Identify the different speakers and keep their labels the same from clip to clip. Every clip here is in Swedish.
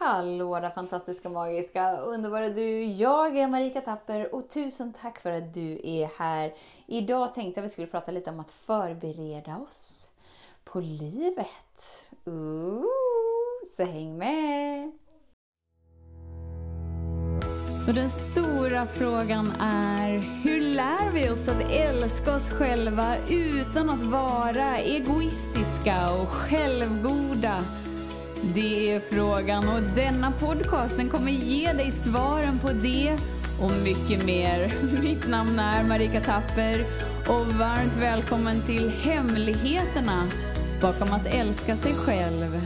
Speaker 1: Hallå där fantastiska, magiska, underbara du! Jag är Marika Tapper och tusen tack för att du är här. Idag tänkte jag att vi skulle prata lite om att förbereda oss på livet. Ooh, så häng med! Så den stora frågan är, hur lär vi oss att älska oss själva utan att vara egoistiska och självgoda? Det är frågan och denna podcast den kommer ge dig svaren på det och mycket mer. Mitt namn är Marika Tapper och varmt välkommen till Hemligheterna bakom att älska sig själv.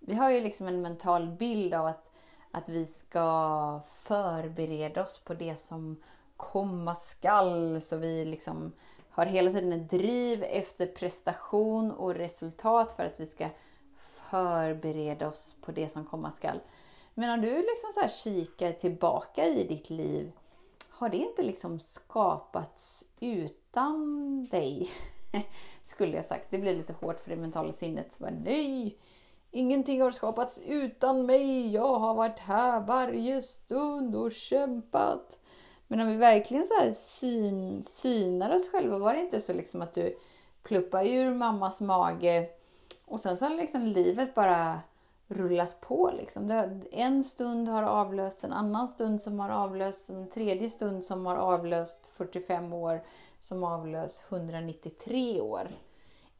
Speaker 1: Vi har ju liksom en mental bild av att, att vi ska förbereda oss på det som komma skall. Så vi liksom har hela tiden ett driv efter prestation och resultat för att vi ska förbereda oss på det som komma skall. Men om du liksom så här kikar tillbaka i ditt liv, har det inte liksom skapats utan dig? Skulle jag sagt. Det blir lite hårt för det mentala sinnet. Så bara, nej, ingenting har skapats utan mig. Jag har varit här varje stund och kämpat. Men om vi verkligen så här syn, synar oss själva, var det inte så liksom att du pluppar ur mammas mage och sen så har liksom livet bara rullat på. Liksom. En stund har avlöst en annan stund som har avlöst en tredje stund som har avlöst 45 år som avlöst 193 år.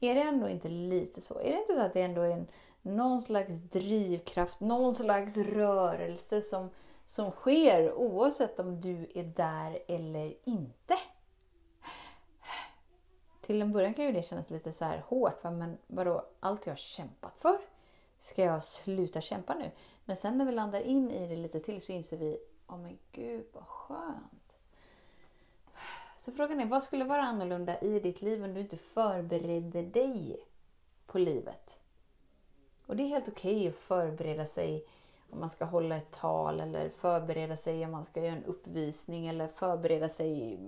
Speaker 1: Är det ändå inte lite så? Är det inte så att det ändå är en, någon slags drivkraft, någon slags rörelse som som sker oavsett om du är där eller inte. Till en början kan ju det kännas lite så här hårt. Men vadå, allt jag har kämpat för? Ska jag sluta kämpa nu? Men sen när vi landar in i det lite till så inser vi, åh oh men gud vad skönt. Så frågan är, vad skulle vara annorlunda i ditt liv om du inte förberedde dig på livet? Och det är helt okej okay att förbereda sig om man ska hålla ett tal eller förbereda sig om man ska göra en uppvisning eller förbereda sig.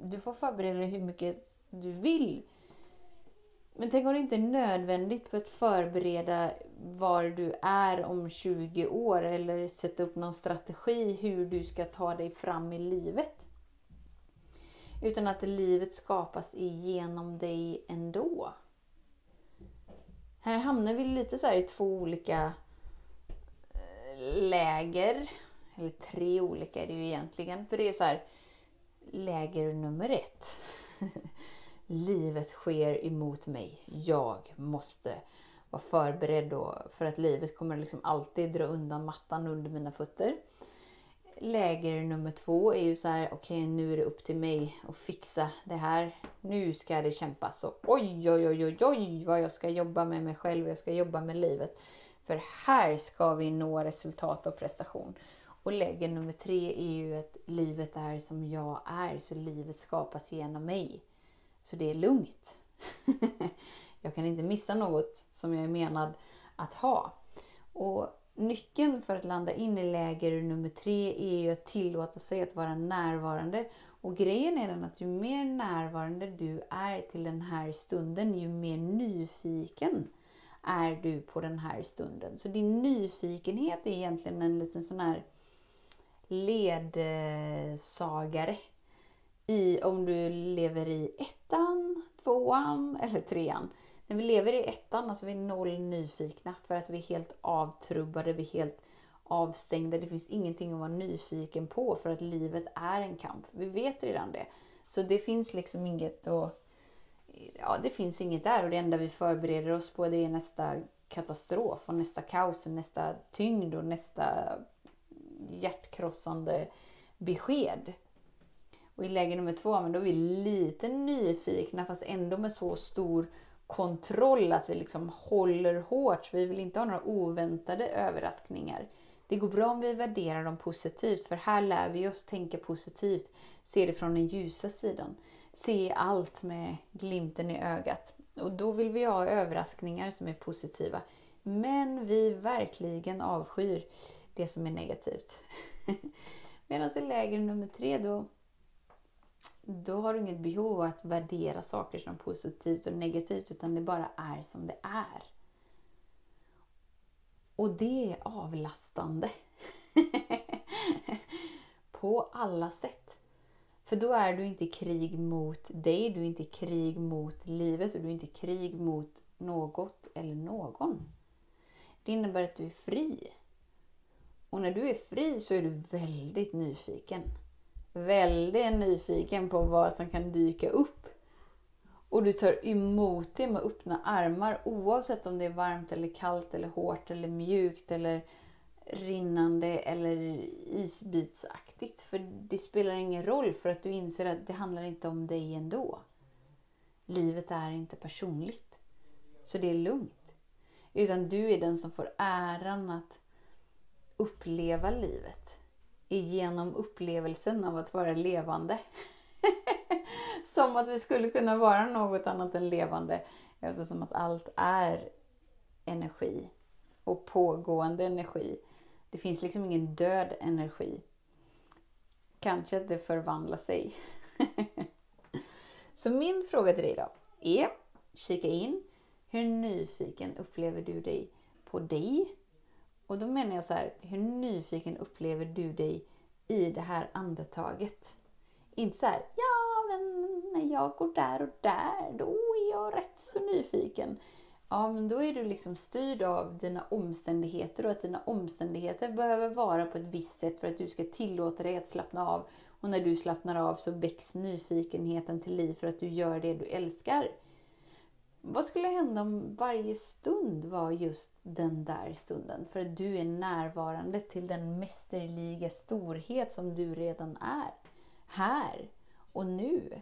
Speaker 1: Du får förbereda dig hur mycket du vill. Men tänk om det inte är nödvändigt att förbereda var du är om 20 år eller sätta upp någon strategi hur du ska ta dig fram i livet. Utan att livet skapas igenom dig ändå. Här hamnar vi lite så i två olika läger, eller tre olika är det ju egentligen, för det är så här, läger nummer ett. livet sker emot mig. Jag måste vara förberedd då, för att livet kommer liksom alltid dra undan mattan under mina fötter. Läger nummer två är ju så här, okej okay, nu är det upp till mig att fixa det här. Nu ska det kämpas och oj, oj, oj, oj, oj vad jag ska jobba med mig själv, jag ska jobba med livet. För här ska vi nå resultat och prestation. Och läge nummer tre är ju att livet är som jag är, så livet skapas genom mig. Så det är lugnt. jag kan inte missa något som jag är menad att ha. Och Nyckeln för att landa in i läger nummer tre är ju att tillåta sig att vara närvarande. Och grejen är den att ju mer närvarande du är till den här stunden, ju mer nyfiken är du på den här stunden. Så din nyfikenhet är egentligen en liten sån här ledsagare i om du lever i ettan, tvåan eller trean. När vi lever i ettan, alltså vi är noll nyfikna för att vi är helt avtrubbade, vi är helt avstängda. Det finns ingenting att vara nyfiken på för att livet är en kamp. Vi vet redan det. Så det finns liksom inget att ja, det finns inget där och det enda vi förbereder oss på det är nästa katastrof och nästa kaos och nästa tyngd och nästa hjärtkrossande besked. Och i läge nummer två, men då är vi lite nyfikna fast ändå med så stor kontroll att vi liksom håller hårt. Vi vill inte ha några oväntade överraskningar. Det går bra om vi värderar dem positivt för här lär vi oss tänka positivt, se det från den ljusa sidan se allt med glimten i ögat. Och då vill vi ha överraskningar som är positiva. Men vi verkligen avskyr det som är negativt. Medan i läger nummer tre då, då har du inget behov av att värdera saker som positivt och negativt utan det bara är som det är. Och det är avlastande. på alla sätt. För då är du inte i krig mot dig, du är inte i krig mot livet och du är inte i krig mot något eller någon. Det innebär att du är fri. Och när du är fri så är du väldigt nyfiken. Väldigt nyfiken på vad som kan dyka upp. Och du tar emot det med öppna armar oavsett om det är varmt eller kallt eller hårt eller mjukt eller rinnande eller isbitsaktigt. För det spelar ingen roll för att du inser att det handlar inte om dig ändå. Livet är inte personligt. Så det är lugnt. Utan du är den som får äran att uppleva livet. Genom upplevelsen av att vara levande. som att vi skulle kunna vara något annat än levande. Eftersom att allt är energi. Och pågående energi. Det finns liksom ingen död energi. Kanske att det förvandlar sig. Så min fråga till dig då är, kika in, hur nyfiken upplever du dig på dig? Och då menar jag så här, hur nyfiken upplever du dig i det här andetaget? Inte så här, ja men när jag går där och där, då är jag rätt så nyfiken. Ja, men då är du liksom styrd av dina omständigheter och att dina omständigheter behöver vara på ett visst sätt för att du ska tillåta dig att slappna av. Och när du slappnar av så väcks nyfikenheten till liv för att du gör det du älskar. Vad skulle hända om varje stund var just den där stunden? För att du är närvarande till den mästerliga storhet som du redan är. Här och nu.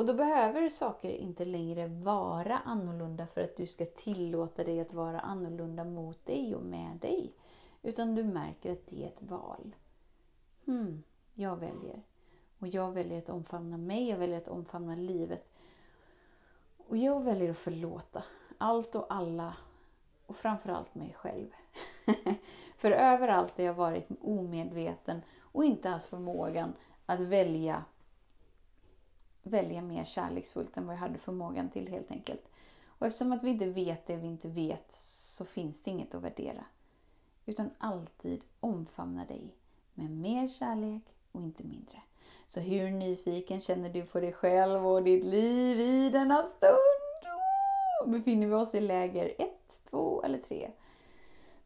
Speaker 1: Och då behöver saker inte längre vara annorlunda för att du ska tillåta dig att vara annorlunda mot dig och med dig. Utan du märker att det är ett val. Hmm, jag väljer. Och jag väljer att omfamna mig, jag väljer att omfamna livet. Och jag väljer att förlåta allt och alla och framförallt mig själv. För överallt har jag varit omedveten och inte haft förmågan att välja välja mer kärleksfullt än vad jag hade förmågan till helt enkelt. Och eftersom att vi inte vet det vi inte vet så finns det inget att värdera. Utan alltid omfamna dig med mer kärlek och inte mindre. Så hur nyfiken känner du på dig själv och ditt liv i denna stund? Oh! Befinner vi oss i läger 1, 2 eller 3?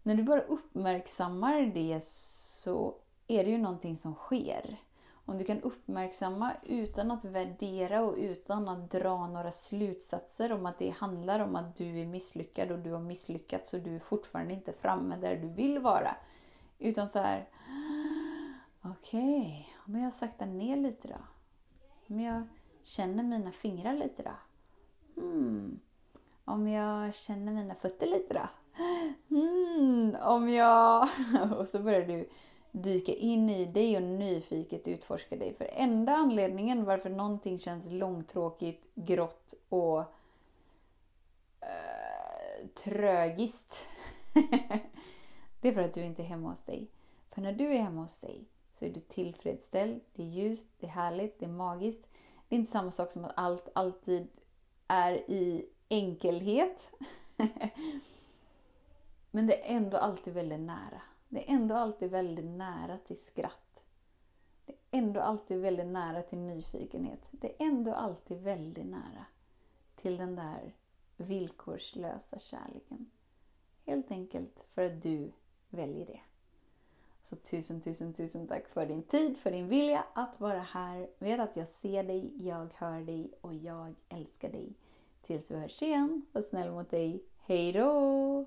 Speaker 1: När du bara uppmärksammar det så är det ju någonting som sker. Om du kan uppmärksamma utan att värdera och utan att dra några slutsatser om att det handlar om att du är misslyckad och du har misslyckats och du är fortfarande inte framme där du vill vara. Utan så här, okej, okay, om jag saktar ner lite då? Om jag känner mina fingrar lite då? Hmm. Om jag känner mina fötter lite då? Hmm. Om jag... och så börjar du dyka in i dig och nyfiket utforska dig. För enda anledningen varför någonting känns långtråkigt, grått och uh, trögiskt. det är för att du inte är hemma hos dig. För när du är hemma hos dig så är du tillfredsställd, det är ljust, det är härligt, det är magiskt. Det är inte samma sak som att allt alltid är i enkelhet. Men det är ändå alltid väldigt nära. Det är ändå alltid väldigt nära till skratt. Det är ändå alltid väldigt nära till nyfikenhet. Det är ändå alltid väldigt nära till den där villkorslösa kärleken. Helt enkelt för att du väljer det. Så tusen, tusen, tusen tack för din tid, för din vilja att vara här. Vet att jag ser dig, jag hör dig och jag älskar dig. Tills vi hörs igen, var snäll mot dig. Hejdå!